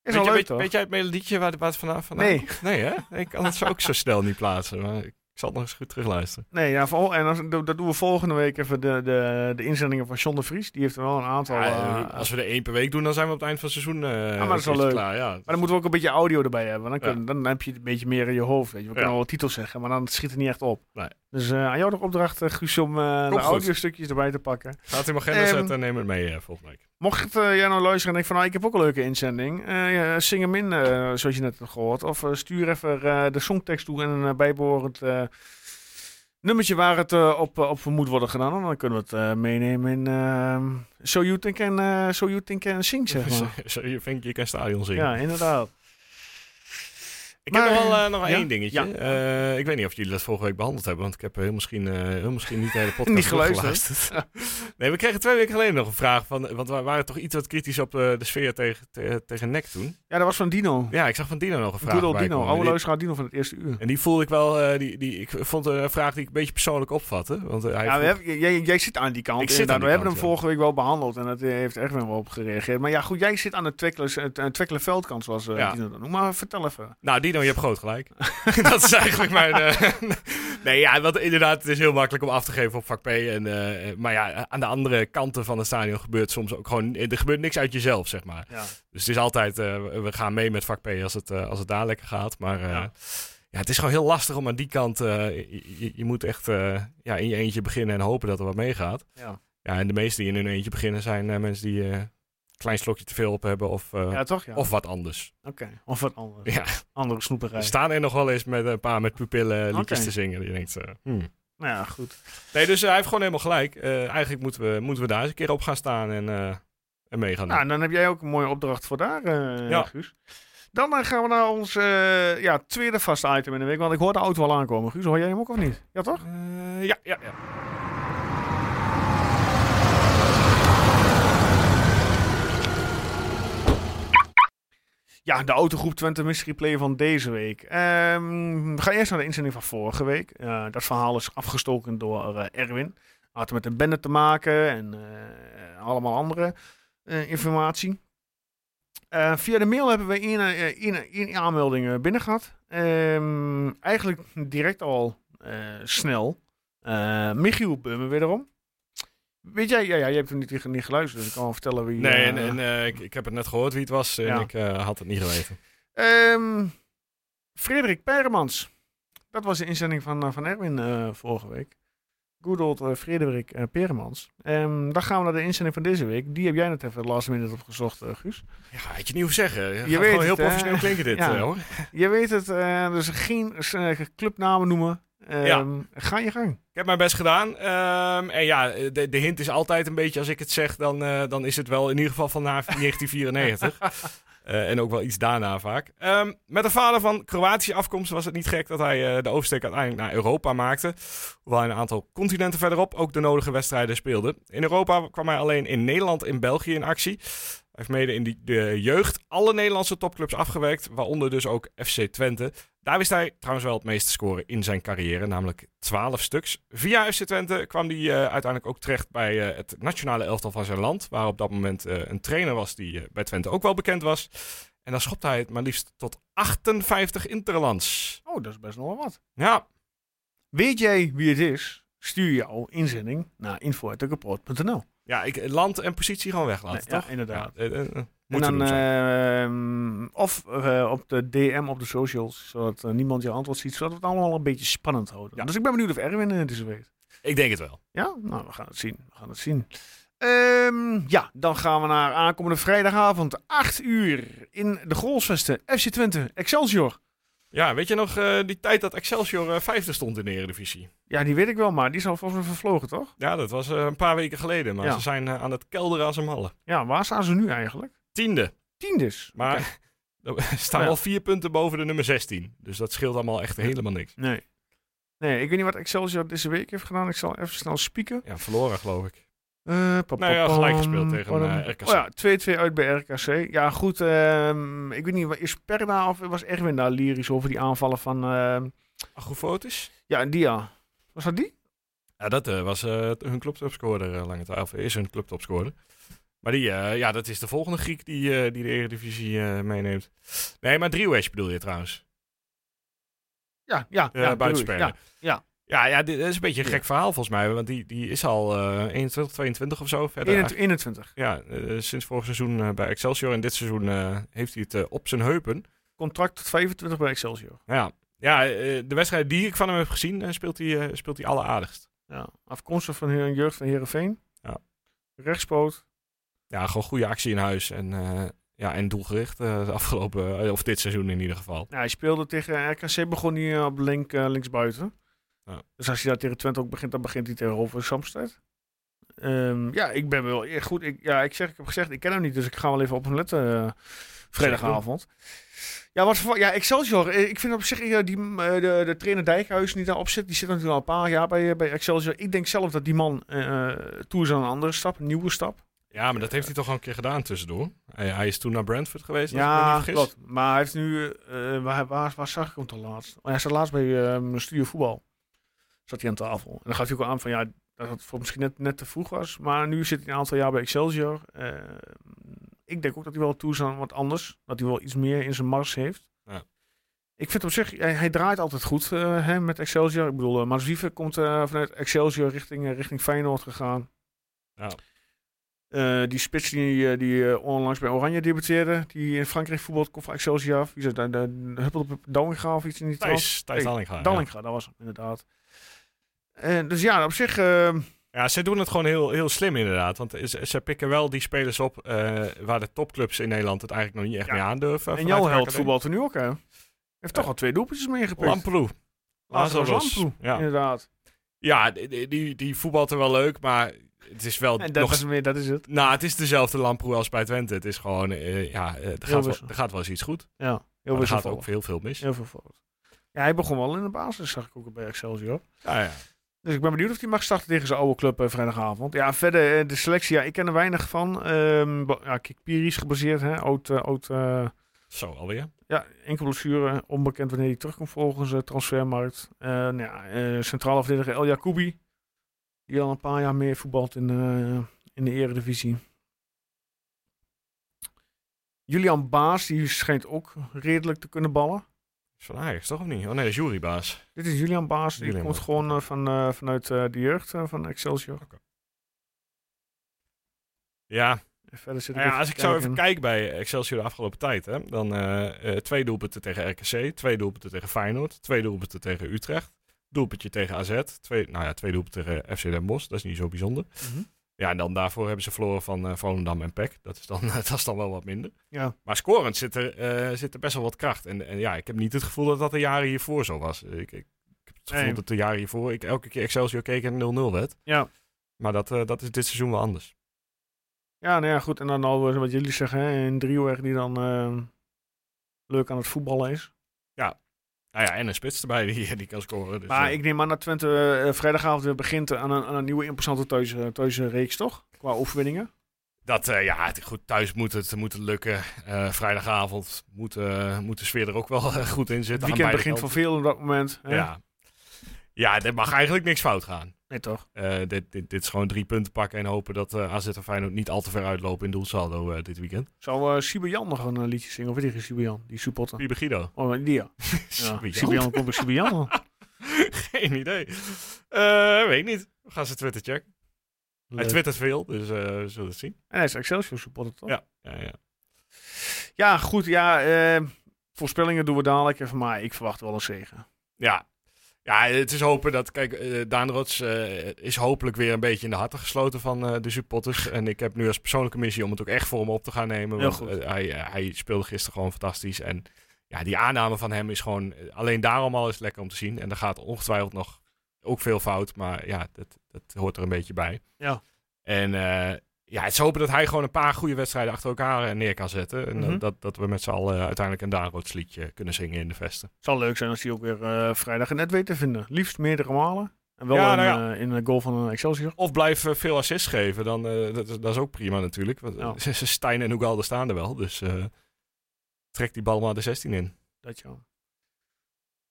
weet, wel je, leuk weet, toch? weet jij het melodietje waar, waar het vanaf vandaan Nee. Nee, hè? Ik kan het zo ook zo snel niet plaatsen. Maar ik zal het nog eens goed terugluisteren. Nee, ja, vol, en als, dat doen we volgende week even de, de, de inzendingen van John de Vries. Die heeft er wel een aantal. Ja, eh, als we er één per week doen, dan zijn we op het eind van het seizoen eh maar dat is wel leuk. klaar. Ja. Maar dan moeten we ook een beetje audio erbij hebben. Dan, Ja. kun- dan heb je het een beetje meer in je hoofd. Weet je. We kunnen Ja. wel titels zeggen, maar dan schiet het niet echt op. Nee. Dus eh, aan jou de opdracht, eh, Guus, om eh, de audiostukjes erbij te pakken. Ga het in mijn agenda Ehm, zetten en neem het mee eh, volgende week. Mocht eh, jij nou luisteren en denken van, nou, ik heb ook een leuke inzending. eh, ja, zing hem in, eh, zoals je net hebt gehoord. Of stuur even de songtekst toe en een uh, bijbehorend eh, nummertje waar het op, op moet worden gedaan. En dan kunnen we het meenemen in eh, So You Think and, eh, so you think and Sing, zeg maar. Zo, je vindt je kan stadion zingen. ja, inderdaad. Ik Maar, heb nog wel eh, nog ja? één dingetje. Ja. Eh, ik weet niet of jullie dat vorige week behandeld hebben, want ik heb heel misschien, eh, heel misschien niet de hele podcast Niet geluisterd. nee, we kregen twee weken geleden nog een vraag van, want we waren toch iets wat kritisch op eh, de sfeer tegen, te- tegen NEC toen. Ja, dat was van Dino. Ja, ik zag van Dino nog een vraag bij Dino. Oude luisteraar Dino van het eerste uur. En die voelde ik wel, eh, die, die, ik vond een vraag die ik een beetje persoonlijk opvatte. Want eh, hij Ja, hebben, jij, jij zit aan die kant. Ik zit aan we hebben kant, hem vorige week wel behandeld en dat heeft echt wel op gereageerd. Maar ja, goed, jij zit aan de Twekkelen veldkant, zoals eh Ja. Dino dat noemt. Maar vertel even. Nou, Dino, je hebt groot gelijk. dat is eigenlijk mijn... eh, nee, ja, want inderdaad, het is heel makkelijk om af te geven op vak P. En, eh, maar ja, aan de andere kanten van het stadion gebeurt soms ook gewoon... Er gebeurt niks uit jezelf, zeg maar. Ja. Dus het is altijd, eh, we gaan mee met vak P als het, eh, als het daar lekker gaat. Maar eh, Ja. ja. het is gewoon heel lastig om aan die kant... eh, je, je- moet echt eh, ja, in je eentje beginnen en hopen dat er wat meegaat. Ja. Ja, en de meesten die in hun eentje beginnen zijn eh, mensen die eh, klein slokje te veel op hebben of, eh, ja, toch? Ja. of wat anders. Oké. Of wat anders. Ja, Andere snoeperij. er staan er nog wel eens met een paar met pupillen liedjes Oké. te zingen. Je denkt, eh, hmm. Nou ja, goed. Nee, dus eh, hij heeft gewoon helemaal gelijk. Eh, eigenlijk moeten we, moeten we daar eens een keer op gaan staan en, eh en mee gaan doen. Nou, dan heb jij ook een mooie opdracht voor daar, eh Ja. Guus. Dan eh, gaan we naar ons eh, ja, tweede vaste item in de week. Want ik hoor de auto al aankomen. Guus, hoor jij hem ook of niet? Ja, toch? Eh, ja, ja, ja. Ja, de autogroep Twente Mystery Play van deze week. Ehm, we gaan eerst naar de inzending van vorige week. Eh, dat verhaal is afgestoken door eh, Erwin. Had met een bende te maken en eh, allemaal andere informatie. Via de mail hebben we één, één, één aanmelding eh, binnen gehad. Ehm, eigenlijk direct al snel. Michiel Bummen wederom. Weet jij, ja, ja, je hebt er niet, niet geluisterd, dus ik kan wel vertellen wie... Nee, eh, en, en eh, ik, ik heb het net gehoord wie het was en Ja. ik eh, had het niet geweten. Ehm, Frederik Peremans. Dat was de inzending van, van Erwin vorige week. Good old Frederik eh, Peremans. Ehm, dan gaan we naar de inzending van deze week. Die heb jij net even last minute opgezocht, Guus. Ja, had je niet hoeven zeggen. Je, weet gewoon heel professioneel klinken dit, Ja. hoor. Je weet het, dus geen clubnamen noemen. Ehm, Ja. Ga je gang. Ik heb mijn best gedaan. Ehm, en ja, de, de hint is altijd een beetje, als ik het zeg, dan, eh, dan is het wel in ieder geval van na 1994. Eh, en ook wel iets daarna vaak. Ehm, met een vader van Kroatische afkomst was het niet gek dat hij eh, de oversteek uiteindelijk naar Europa maakte. Hoewel hij een aantal continenten verderop ook de nodige wedstrijden speelde. In Europa kwam hij alleen in Nederland en België in actie. Heeft mede in die, de jeugd alle Nederlandse topclubs afgewerkt, waaronder dus ook FC Twente. Daar wist hij trouwens wel het meeste scoren in zijn carrière, namelijk 12 stuks. Via FC Twente kwam hij eh, uiteindelijk ook terecht bij eh, het nationale elftal van zijn land, waar op dat moment eh, een trainer was die bij Twente ook wel bekend was. En dan schopte hij het maar liefst tot 58 interlands. Oh, dat is best nog wel wat. Ja, Weet jij wie het is? Stuur jouw inzending naar info.tukkenpoort.nl ja ik, land en positie gewoon weglaten, Nee, ja, toch? inderdaad. Ja, eh, eh, eh, En dan, ehm, of op de DM op de socials, zodat niemand je antwoord ziet, zodat we het allemaal een beetje spannend houden. Ja. Dus ik ben benieuwd of Erwin het dus weet. ik denk het wel. Ja, nou, we gaan het zien. We gaan het zien. Ehm, ja, dan gaan we naar aankomende vrijdagavond, 8 uur, in de Grolsvesten, FC Twente, Excelsior. Ja, weet je nog eh, die tijd dat Excelsior eh, vijfde stond in de Eredivisie? Ja, die weet ik wel, maar die is al volgens mij vervlogen, toch? Ja, dat was eh, een paar weken geleden. Maar Ja. ze zijn aan het kelderen als een malle. Ja, waar staan ze nu eigenlijk? Tiende. Tiendes. Maar er staan Ja. al vier punten boven de nummer 16. Dus dat scheelt allemaal echt helemaal niks. Nee. Nee, ik weet niet wat Excelsior deze week heeft gedaan. Ik zal even snel spieken. Ja, verloren geloof ik. Eh, pa- Nou ja, gelijk gespeeld tegen, eh, RKC. Oh ja, 2-2 uit bij RKC. Ja, goed. ehm, ik weet niet, is Perda of was Erwin daar lyrisch over die aanvallen van... ehm, Agrofotis? ja, Dia. Was dat die? Ja, dat eh, was eh, hun clubtopscorer uh, lange tijd. Of is hun clubtopscorer. Maar die, eh, ja, dat is de volgende Griek die, eh, die de Eredivisie eh, meeneemt. Nee, maar Driewesh bedoel je trouwens. Ja, ja. Ja. Ja, ja. Ja, ja, dit is een beetje een Ja. gek verhaal volgens mij. Want die, die is al eh 21, 22 of zo verder. 21. 21. Ja, eh, sinds vorig seizoen eh, bij Excelsior. En dit seizoen eh, heeft hij het op zijn heupen. Contract tot 25 bij Excelsior. Ja, ja de wedstrijd die ik van hem heb gezien, speelt hij speelt hij alleraardigst. Ja. Afkomstig van een jeugd van Herenveen. Ja. Rechtspoot. Ja, gewoon goede actie in huis. En, ja, en doelgericht de afgelopen, of dit seizoen in ieder geval. Ja, hij speelde tegen RKC, begon hij op link, linksbuiten. Ja. Dus als hij daar tegen Twente ook begint, dan begint hij tegenover Samsted. Ehm, ja, ik ben wel echt goed. Ik, ja, ik, zeg, ik heb gezegd, ik ken hem niet, dus ik ga wel even op hem letten eh, vrijdagavond. Ja, wat voor, ja, Excelsior. eh, Ik vind op zich eh, die, de, de trainer Dijkhuis die daarop zit, die zit natuurlijk al een paar jaar bij, bij Excelsior. Ik denk zelf dat die man eh toe is aan een andere stap, een nieuwe stap. Ja, maar dat heeft hij toch al een keer gedaan tussendoor. Hij, hij is toen naar Brentford geweest, Ja, klopt. Maar hij heeft nu... waar, waar, waar zag ik hem toch laatst? Oh, hij zat laatst bij uh, Studio Voetbal. Zat hij aan tafel. En dan gaf hij ook al aan van ja, dat het voor misschien net, net te vroeg was. Maar nu zit hij een aantal jaar bij Excelsior. Eh, ik denk ook dat hij wel toe is aan wat anders. Dat hij wel iets meer in zijn mars heeft. Ja. Ik vind op zich, hij, hij draait altijd goed eh, hè, met Excelsior. Ik bedoel, uh, Maas komt uh, vanuit Excelsior richting, richting Feyenoord gegaan. Ja. Die spits die, die onlangs bij Oranje debuteerde, die in Frankrijk voetbalt, komt van Excelsior af. Wie het? De, de, huppelde op Dallinga of iets in die Thijs, Thijs Dallinga. Dallinga, ja. dat was hem inderdaad. En dus ja, op zich... Uh, ja, ze doen het gewoon heel, heel slim inderdaad. Want ze, ze pikken wel die spelers op uh, waar de topclubs in Nederland het eigenlijk nog niet echt ja. mee aandurven. En jouw held voetbalt er nu ook, hè? Heeft toch al twee doelpuntjes meegepikt. Lamproe. Lazarus Lamproe, ja. inderdaad. Ja, die, die, die voetbalt er wel leuk, maar het is wel en dat, nog... is meer, dat is het. Nou, het is dezelfde Lamproe als bij Twente. Het is gewoon, uh, ja, er gaat, wel, er gaat wel eens iets goed. Ja, heel maar er gaat ook heel veel mis. Heel veel fout. Ja, hij begon wel in de basis, zag ik ook bij Excelsior. Ja, ja. Dus ik ben benieuwd of hij mag starten tegen zijn oude club uh, vrijdagavond. Ja, verder de selectie, ja, ik ken er weinig van. Um, ja, Kikpiri is gebaseerd, hè, oud... Uh, oud Zo, alweer? Ja, enkel blessure, onbekend wanneer hij terugkomt volgens de transfermarkt. nou ja, centrale verdediger El Jacoubi, die al een paar jaar meer voetbalt in, in de eredivisie. Julian Baas, die schijnt ook redelijk te kunnen ballen. Is van Ajax, toch of niet? Oh nee, dat is jurybaas. Dit is Julian Baas. Die Julian komt Baas. gewoon uh, van, uh, vanuit uh, de jeugd van Excelsior. Okay. Ja. Verder zit ja, als ik zo even kijk bij Excelsior de afgelopen tijd, hè, dan twee doelpunten tegen RKC, twee doelpunten tegen Feyenoord, twee doelpunten tegen Utrecht, doelpuntje tegen AZ, twee, nou ja, twee doelpunten tegen FC Den Bosch, dat is niet zo bijzonder. Mm -hmm. Ja, en dan daarvoor hebben ze verloren van uh, Volendam en PEC. Dat is, dan, dat is dan wel wat minder. Ja. Maar scorend zit er, uh, zit er best wel wat kracht. En, en, ja, ik heb niet het gevoel dat dat de jaren hiervoor zo was. Ik, ik, ik heb het gevoel Nee. dat de jaren hiervoor ik elke keer Excelsior keek en 0-0 werd. Ja. Maar dat, uh, dat is dit seizoen wel anders. Ja, nou ja, goed. En dan al wat jullie zeggen, hè, een driehoek die dan leuk aan het voetballen is. Ja. Nou ja, en een spits erbij die, die kan scoren. Dus, maar uh, ik neem aan dat Twente uh, vrijdagavond weer begint aan een, aan een nieuwe interessante thuis, thuisreeks, toch? Qua overwinningen. Dat, uh, ja, het, goed, thuis moet het, moet het lukken. Uh, vrijdagavond moet, moet de sfeer er ook wel goed in zitten. Het weekend begint voor veel op dat moment. Hè? Ja. ja, er mag eigenlijk niks fout gaan. Nee, toch? Uh, dit, dit, dit is gewoon drie punten pakken en hopen dat uh, AZ en Feyenoord niet al te ver uitlopen in doelsaldo uh, dit weekend. Zou Siber Jan nog een liedje zingen? Of weet je Siber Jan? Die supporter. Wie Guido? Oh, die ja. Siber Jan komt bij Siber Jan. Geen idee. Weet niet. We gaan ze Twitter checken. Leuk. Hij twittert veel, dus we zullen het zien. En hij is Excelsior supporter, toch? Ja, ja, ja. Ja, goed. Ja, voorspellingen doen we dadelijk even, maar ik verwacht wel een zegen. Ja. Ja, het is hopen dat, kijk, eh Daan Rots eh, is hopelijk weer een beetje in de harten gesloten van eh, de supporters. En ik heb nu als persoonlijke missie om het ook echt voor hem op te gaan nemen. Heel Want goed. hij, hij speelde gisteren gewoon fantastisch. En ja, die aanname van hem is gewoon, alleen daarom al is lekker om te zien. En er gaat ongetwijfeld nog ook veel fout, maar ja, dat, dat hoort er een beetje bij. Ja. En ja, het is hopen dat hij gewoon een paar goede wedstrijden achter elkaar eh, neer kan zetten. En Mhm. dat- dat, dat we met z'n allen uiteindelijk een Daan Rots liedje kunnen zingen in de vesten. Het zal leuk zijn als hij ook weer eh, vrijdag net weet te vinden. Liefst meerdere malen. En wel Ja, nou eh, in de goal van een Excelsior. Of blijf eh, veel assists geven, dan, eh, dat, is- dat is ook prima natuurlijk. Want Ja. eh, Stijn en Ugalde staan er wel, dus eh, trek die bal maar de 16 in. Dat ja.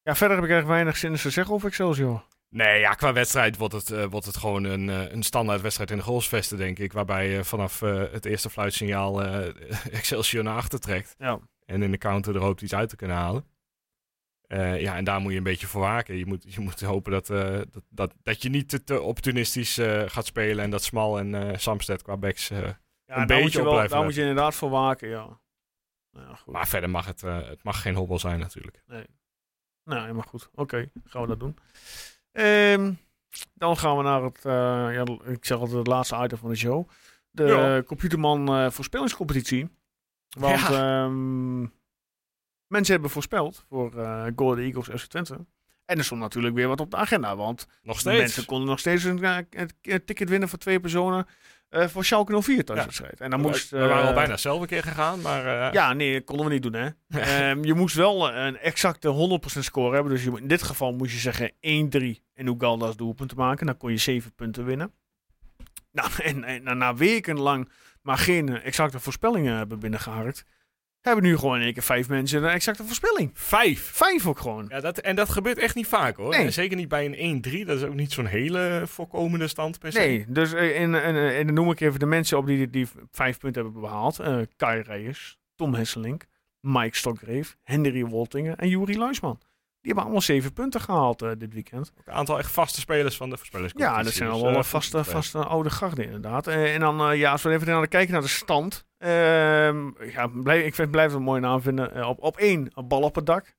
Ja, verder heb ik erg weinig zin te zeggen over Excelsior. Nee, ja, qua wedstrijd wordt het, eh, wordt het gewoon een, eh, een standaard wedstrijd in de goalsvesten, denk ik. Waarbij je vanaf eh, het eerste fluitsignaal Excelsior naar achter trekt. Ja. En in de counter er hoopt iets uit te kunnen halen. Ja, en daar moet je een beetje voor waken. Je moet, je moet hopen dat, dat, dat, dat je niet te, te opportunistisch gaat spelen. En dat Smal en Samsted qua backs... Ja, Een beetje op blijven Daar moet je inderdaad voor waken, ja. Nou, ja, goed. maar verder mag het, het mag geen hobbel zijn natuurlijk. Nou, helemaal goed. Oké, gaan we dat doen. Ehm, dan gaan we naar het, eh, ja, ik zeg altijd het laatste item van de show. De Ja. Computerman eh voorspellingscompetitie. Want ehm, mensen hebben voorspeld voor Golden Eagles FC Twente. En er stond natuurlijk weer wat op de agenda, want Nog steeds. mensen konden nog steeds een, een- een ticket winnen voor twee personen eh, voor Schalke 04 thuiswedstrijd. En dan moest... we, we waren al eh, bijna zelf een keer gegaan, maar... eh, ja, nee, dat konden we niet doen, hè. Ehm, je moest wel een exacte 100% score hebben. Dus je, in dit geval moest je zeggen 1-3 en Ugalda als doelpunt maken. Dan kon je 7 punten winnen. Nou, en, en na- na wekenlang maar geen exacte voorspellingen hebben binnengeharkt, hebben nu gewoon in één keer vijf mensen een exacte voorspelling. Vijf. Vijf ook gewoon. Ja, dat, en dat gebeurt echt niet vaak hoor. Nee. En zeker niet bij een 1-3. Dat is ook niet zo'n hele voorkomende stand per se. Nee, dus eh, in, in, in, dan noem ik even de mensen op die, die vijf punten hebben behaald. Eh Kai Reyes, Tom Hesselink, Mike Stokreef, Henry Woltingen en Juri Luisman. Die hebben allemaal zeven punten gehaald eh, dit weekend. Ook een aantal echt vaste spelers van de voorspellingscompetitie. Ja, dat zijn Dus, allemaal eh, vaste, vaste oude garden inderdaad. Eh, en dan, eh, ja, als we even naar de, kijken naar de stand. Ehm, ja, ik vind, blijf het een mooie naam vinden. Eh, op, op één, een bal op het dak.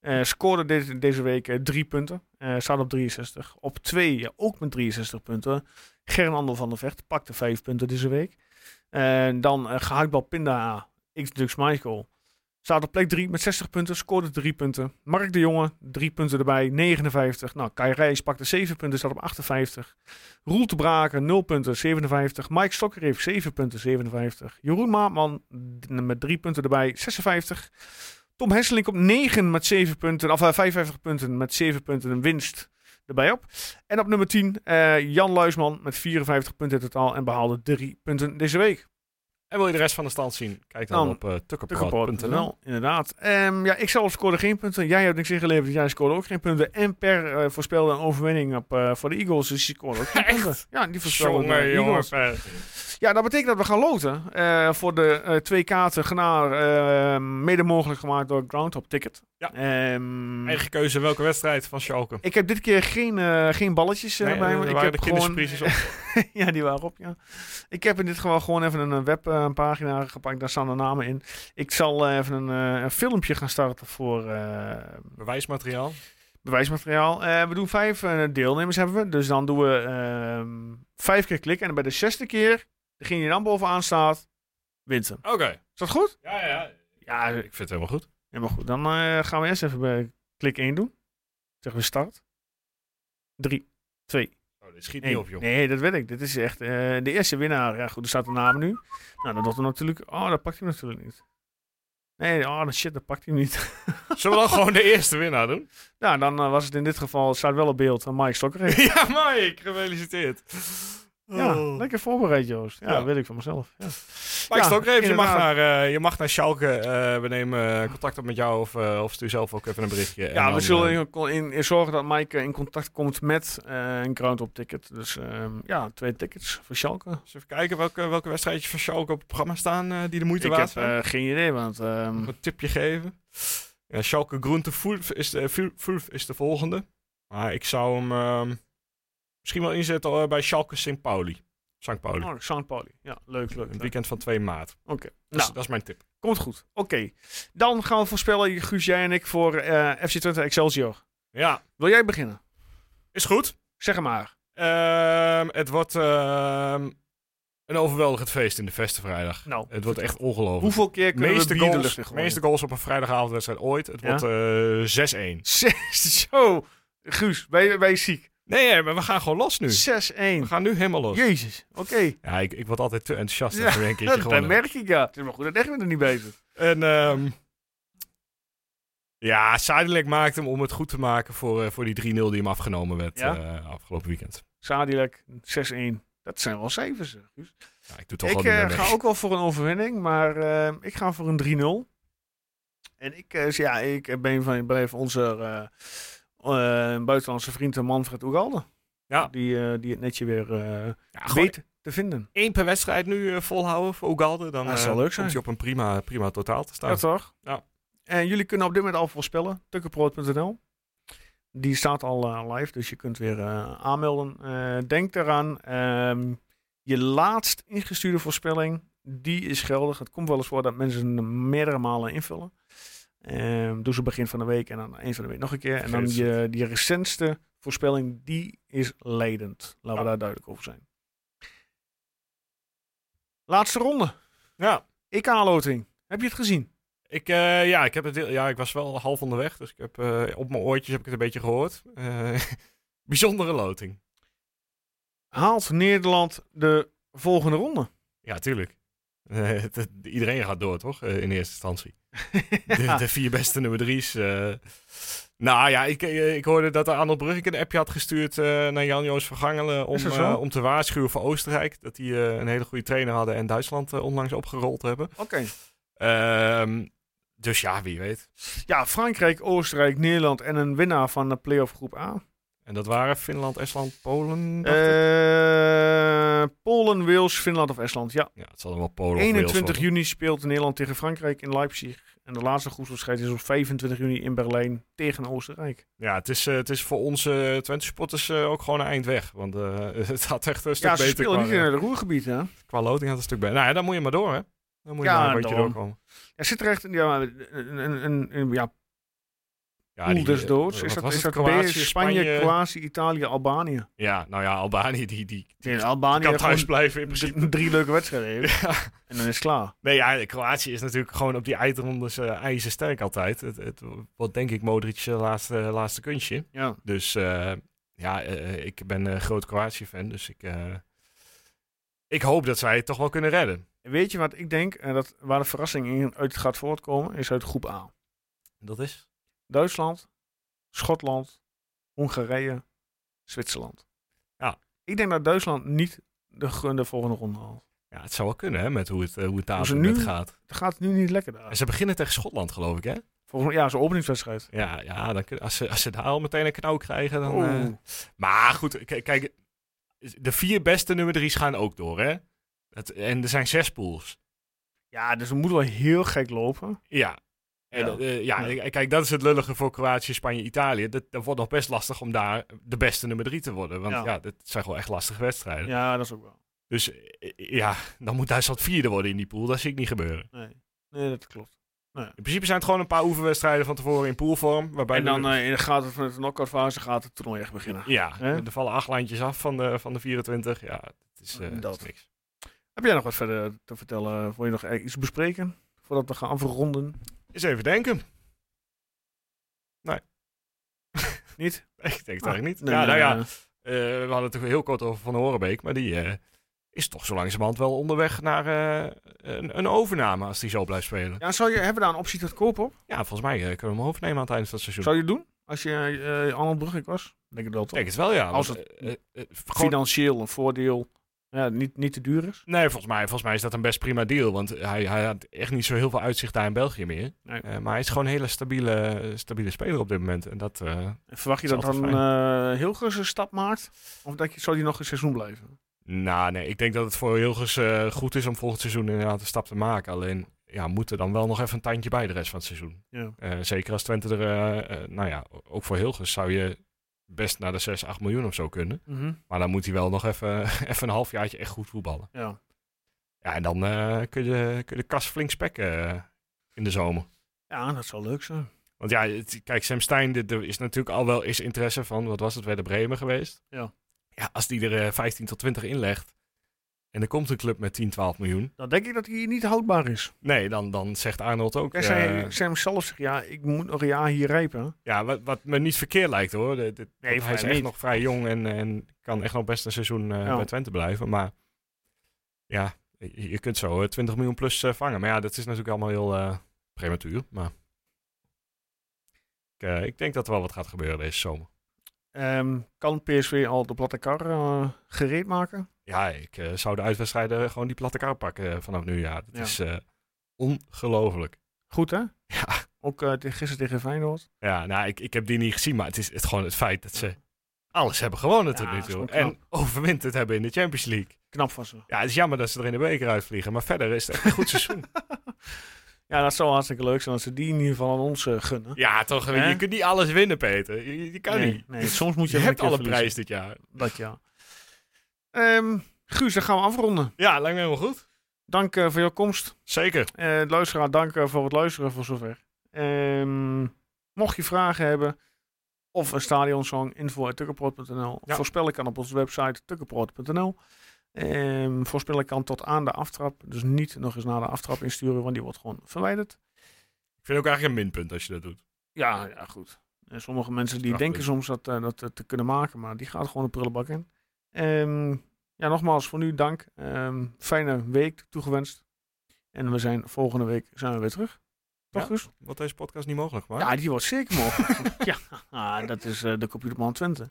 Eh, scoorde deze, deze week eh, drie punten. Staat op 63. Op twee, ook met 63 punten. Gern van der Vecht pakte vijf punten deze week. Dan eh gehaktbal Pinda, X Dux Michael. Staat op plek 3 met 60 punten, scoorde 3 punten. Mark de Jonge, 3 punten erbij, 59. Nou, Kai Reis pakte 7 punten, staat op 58. Roel te Braken, 0 punten, 57. Mike Stokker heeft 7 punten, 57. Jeroen Maatman met 3 punten erbij, 56. Tom Hesselink op 9 met 7 punten, of eh, 55 punten met 7 punten, een winst erbij op. En op nummer 10, eh, Jan Luisman met 54 punten in totaal en behaalde 3 punten deze week. En wil je de rest van de stand zien? Kijk dan, Dan op uh, Tukkerport.nl, tukkerport.nl. inderdaad. Ehm, ja, ik zelf scoorde geen punten. Jij hebt niks ingeleverd. Jij scoorde ook geen punten. En Per eh, voorspelde een overwinning op, eh, voor de Eagles. Dus die scoorde ook geen punten. Ja, die voorspelde de Jongen, jongen. Eagles. Per. Ja, dat betekent dat we gaan loten. eh, voor de eh, twee kaarten genaar, eh, mede mogelijk gemaakt door Groundhop Ticket. Ja. Ehm, Eigen keuze welke wedstrijd van Schalke. ik heb dit keer geen, eh, geen balletjes Nee, bij me. Ik heb de gewoon, op. ja, die waren op, ja. Ik heb in dit geval gewoon even een webpagina gepakt. Daar staan de namen in. Ik zal even een, een filmpje gaan starten voor Bewijsmateriaal. bewijsmateriaal. We doen vijf deelnemers hebben we. Dus dan doen we ehm, vijf keer klikken. En bij de zesde keer, degene die dan bovenaan staat, wint hem. Oké. Is dat goed? Ja, ja. Ja, Ik vind het helemaal goed. helemaal goed. Dan eh, gaan we eerst even bij klik 1 doen. Zeggen we start. 3, 2, Oh, dit schiet Nee, niet op, joh. nee, dat weet ik. Dit is echt eh, de eerste winnaar. Ja, goed, er staat de naam nu. Nou, dat doet er natuurlijk... Oh, dat pakt hij natuurlijk niet. Nee, oh, dat shit, dat pakt hij niet. Zullen we dan gewoon de eerste winnaar doen? nou, dan eh, was het in dit geval... Het staat wel op beeld van Mike Stokker. ja, Mike. Gefeliciteerd. Ja, Oh. lekker voorbereid, Joost. Ja, Ja. dat weet ik van mezelf. Ja. Mike Ja, Stokreef, je, mag naar, eh, je mag naar Schalke. Eh, we nemen eh, contact op met jou of, eh, of stuur zelf ook even een berichtje. Ja, we dan, zullen in, in, in zorgen dat Mike in contact komt met eh, een ground-up ticket. Dus ehm, ja, twee tickets voor Schalke. eens even kijken welke, welke wedstrijdjes van Schalke op het programma staan eh, die de moeite Ik waard heb zijn. eh, geen idee, want... ehm, een tipje geven. Ja, Schalke Groente Fulf is de, Ful- Fulf is de volgende. Maar ik zou hem ehm, misschien wel inzetten eh, bij Schalke St. Pauli. St. Pauli. oh, St. Pauli. Ja, leuk, leuk. Een weekend van 2 maart. Oké. Dus Nou, dat is mijn tip. Komt goed. Oké. Dan gaan we voorspellen, Guus, jij en ik, voor eh, FC Twente Excelsior. Ja, Wil jij beginnen? is goed. Zeg hem maar. Ehm, het wordt ehm, een overweldigend feest in de Vestenvrijdag. Nou, Het wordt echt ongelooflijk. Hoeveel keer kunnen meeste we de goals, gooien? meeste goals op een vrijdagavondwedstrijd ooit. Het Ja? wordt eh 6-1. Zes, zo. Guus, ben je, ben je ziek? Nee, maar we gaan gewoon los nu. 6-1. We gaan nu helemaal los. Jezus, oké. Ja, ik, ik word altijd te enthousiast Ja, als we een keertje Dat merk ik, ja. Het is maar goed dat Edwin er niet bij zit. En ehm ja, Sadilek maakte hem om het goed te maken voor, eh, voor die 3-0 die hem afgenomen werd Ja? eh, afgelopen weekend. Sadilek, 6-1. Dat zijn wel cijfers, Guus. Ja, ik doe toch Ik eh, ga ook wel voor een overwinning, maar ik ga voor een 3-0. En ik, ja, ik ben van blijf onze eh, eh, buitenlandse vriend Manfred Oegalde. Ja. Die, eh, die het netje weer eh Ja, weet te vinden. één per wedstrijd nu volhouden voor Ogalde. Dan Dat eh, zou leuk komt zijn. hij op een prima, prima totaal te staan. Ja, toch? Ja. En jullie kunnen op dit moment al voorspellen. Tukkenproot.nl. Die staat al live, dus je kunt weer eh, aanmelden. Eh, denk eraan, ehm, je laatst ingestuurde voorspelling, die is geldig. Het komt wel eens voor dat mensen hem meerdere malen invullen. Ehm doe ze begin van de week en dan eind van de week nog een keer. En dan je, die recentste voorspelling, die is leidend. Laten we daar duidelijk over zijn. Laatste ronde. Ja. EK-loting. Heb je het gezien? Ik, eh, ja, ik, heb het, ja, ik was wel half onderweg, dus ik heb, eh, op mijn oortjes heb ik het een beetje gehoord. Eh, bijzondere loting. haalt Nederland de volgende ronde? Ja, tuurlijk. Eh, het- iedereen gaat door, toch? Eh, in eerste instantie. De, de vier beste nummer drie's. eh. Nou ja, ik, ik hoorde dat Arnold Brugge een appje had gestuurd naar Jan-Joos Vergangelen om, om te waarschuwen voor Oostenrijk. Dat die een hele goede trainer hadden en Duitsland onlangs opgerold hebben. Oké. Ehm, dus ja, wie weet. Ja, Frankrijk, Oostenrijk, Nederland en een winnaar van de playoff groep A. En dat waren Finland, Estland, Polen. Eh, Polen, Wales, Finland of Estland. Ja. ja, het zal wel Polen of Wales 21 worden. juni speelt Nederland tegen Frankrijk in Leipzig. En de laatste groepswedstrijd is op 25 juni in Berlijn tegen Oostenrijk. Ja, het is, eh, het is voor onze Twente supporters eh, ook gewoon een eind weg. Want het had echt een stuk Ja, ze beter spelen qua, niet in het roergebied, hè? qua loting. Had een stuk beter. Nou ja, dan moet je maar door, hè. Dan moet je Ja, maar een beetje daarom. doorkomen. Ja, zit er echt een, ja, een, een, een, een- ja, Ja, die, eh, doods. wat Is dat, is het? dat Kroatië, Spanje, Spanje? Kroatië, Italië, Albanië? Ja, nou ja, Albanië die, die Albanië kan thuis blijven in principe. drie leuke wedstrijden. Ja. En dan is het klaar. Nee, ja, Kroatië is natuurlijk gewoon op die eindrondes uh, ijzersterk altijd. Het, het wordt denk ik Modric's laatste, laatste kunstje. Ja. Dus uh, ja, uh, ik ben een groot Kroatië-fan, dus ik, ik hoop dat zij het toch wel kunnen redden. Weet je wat ik denk, en dat, waar de verrassing in uit gaat voortkomen, is uit groep A. Dat is? Duitsland, Schotland, Hongarije, Zwitserland. Ja. Ik denk dat Duitsland niet de, de volgende ronde haalt. Ja, het zou wel kunnen, hè, met hoe het, uh, hoe het daar nu gaat. Het gaat nu niet lekker daar. En ze beginnen tegen Schotland, geloof ik, hè? Volgens ja, zo'n openingswedstrijd. Ja, ja dan, kun- als, ze, als ze daar al meteen een knauw krijgen, dan... Eh, maar goed, kijk, de vier beste nummer drie's gaan ook door, hè? Het, en er zijn zes pools. Ja, dus we moeten wel heel gek lopen. Ja. En, Ja. ja. ja, Ja. kijk, dat is het lullige voor Kroatië, Spanje, Italië. Dat, dat wordt nog best lastig om daar de beste nummer drie te worden. Want Ja. ja, dat zijn gewoon echt lastige wedstrijden. Ja, dat is ook wel. Dus eh, ja, dan moet Duitsland vierde worden in die pool. Dat zie ik niet gebeuren. Nee, nee dat klopt. In principe zijn het gewoon een paar oefenwedstrijden van tevoren in poolvorm. Waarbij en dan eh, in de gaat het van de knock-out fase gaat het toernooi echt beginnen. ja, er vallen acht lijntjes af van de, van de 24. Ja, het is, eh, Dat. is niks. Heb jij nog wat verder te vertellen? Wil je nog iets bespreken? Voordat we gaan afronden? Eens even denken. Niet? Ik denk het eigenlijk niet. Nee, ja, nou ja, eh, we hadden het heel kort over Van Horenbeek, maar die eh, is toch zo langzamerhand wel onderweg naar eh, een, een overname als die zo blijft spelen. ja, zou je, hebben we daar een optie tot koop op? Ja, volgens mij kunnen we hem overnemen aan het eind van het seizoen. Zou je het doen? Als je uh, Arnold Brugge was? Denk ik wel Ik toch? denk het wel, ja. Als het Financieel een voordeel. Ja, niet, niet te duur is. nee, volgens mij, volgens mij is dat een best prima deal, want hij, hij had echt niet zo heel veel uitzicht daar in België meer. Nee. Eh, maar hij is gewoon een hele stabiele, stabiele speler op dit moment. En dat, eh, En Verwacht je Dat dan uh, Hilgers een stap maakt? Of denk je, zou die nog een seizoen blijven? nou, nee, ik denk dat het voor Hilgers goed is om volgend seizoen inderdaad een stap te maken. Alleen, ja, moet er dan wel nog even een tandje bij de rest van het seizoen. Ja. Eh, zeker als Twente er, nou ja, ook voor Hilgers zou je best naar de 6, 8 miljoen of zo kunnen. Mhm. Maar dan moet hij wel nog even, even een halfjaartje echt goed voetballen. ja. Ja, en dan eh, kun, je, kun je de kas flink spekken eh, in de zomer. Ja, dat zou leuk zijn. Want ja, het- kijk, Sam Stein, dit- er is natuurlijk al wel eens interesse van, wat was het, Werder Bremen geweest. Ja. Ja, als die er eh, 15 tot 20 inlegt en er komt een club met 10, 12 miljoen. Dan denk ik dat hij niet houdbaar is. Nee, dan, dan zegt Arnold ook. Hij zei, eh, Sam zelf zegt, ja, ik moet nog een jaar hier rijpen. ja, wat, wat me niet verkeerd lijkt hoor. De- de- Nee, hij is mij echt niet. nog vrij jong en, en kan echt nog best een seizoen eh, Ja. bij Twente blijven. Maar ja, je, kunt zo eh, 20 miljoen plus eh, vangen. Maar ja, dat is natuurlijk allemaal heel eh, prematuur. Maar ik, eh, ik denk dat er wel wat gaat gebeuren deze zomer. Ehm, kan PSV al de platte kar eh, gereed maken? Ja, ik eh, zou de uitwedstrijden gewoon die platte kar pakken eh, vanaf nu. Ja, dat Ja. is eh, ongelooflijk. Goed, hè? Ja, Ook tegen- gisteren tegen Feyenoord. ja nou, ik, ik heb die niet gezien, maar het is het, gewoon het feit dat ze alles hebben gewonnen tot Ja, nu toe. En overwinterd hebben in de Champions League. Knap van ze. Ja, het is jammer dat ze er in de beker uitvliegen, maar verder is het echt een goed seizoen. Ja, dat zou hartstikke leuk zijn als ze die in ieder geval aan ons gunnen. Ja, toch? Je kunt niet alles winnen, Peter. Je, je kan nee, niet. nee, soms moet je, Je hebt alle verliezen. prijs dit jaar. Dat ja. Ehm, Guus, dan gaan we afronden. Ja, lijkt me helemaal goed. Dank eh, voor jouw komst. Zeker. Eh luisteraar, dank eh, voor het luisteren voor zover. Ehm, mocht je vragen hebben of een stadionsong, info.tukkerproot.nl. Ja. Voorspellen kan op onze website tukkerproot.nl. Ehm voorspellen kan tot aan de aftrap. Dus niet nog eens na de aftrap insturen, want die wordt gewoon verwijderd. Ik vind ook eigenlijk een minpunt als je dat doet. Ja, ja goed. En sommige mensen die denken soms dat, dat te kunnen maken, maar die gaat gewoon de prullenbak in. Ehm, ja, nogmaals voor nu dank. Ehm, fijne week toegewenst. En we zijn volgende week zijn we weer terug. Toch, Ja. Guus? Wat deze podcast niet mogelijk maakt. Ja, die wordt zeker mogelijk. ja, ah, dat is eh, de Computerman Twente.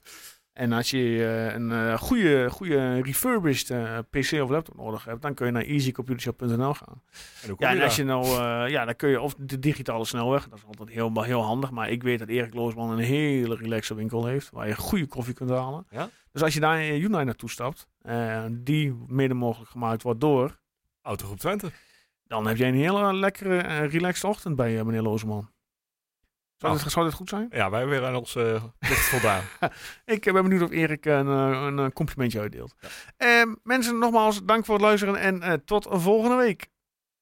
En als je eh, een eh, goede, goede refurbished PC of laptop nodig hebt, dan kun je naar easycomputershop.nl gaan. En Ja, en als je nou, ja, dan kun je of de digitale snelweg, dat is altijd heel, heel handig. Maar ik weet dat Erik Loosman een hele relaxe winkel heeft, waar je goede koffie kunt halen. Ja? Dus als je daar in Hyundai naartoe stapt, eh, die mede mogelijk gemaakt wordt door, Autogroep Twente. dan heb jij een hele lekkere, eh, relaxed ochtend bij eh, meneer Loosman. Zou, Nou. dit, zou dit goed zijn? Ja, wij hebben weer aan onze plicht voldaan. Ik ben benieuwd of Erik een, een, complimentje uitdeelt. Eh, mensen, nogmaals, dank voor het luisteren en tot volgende week.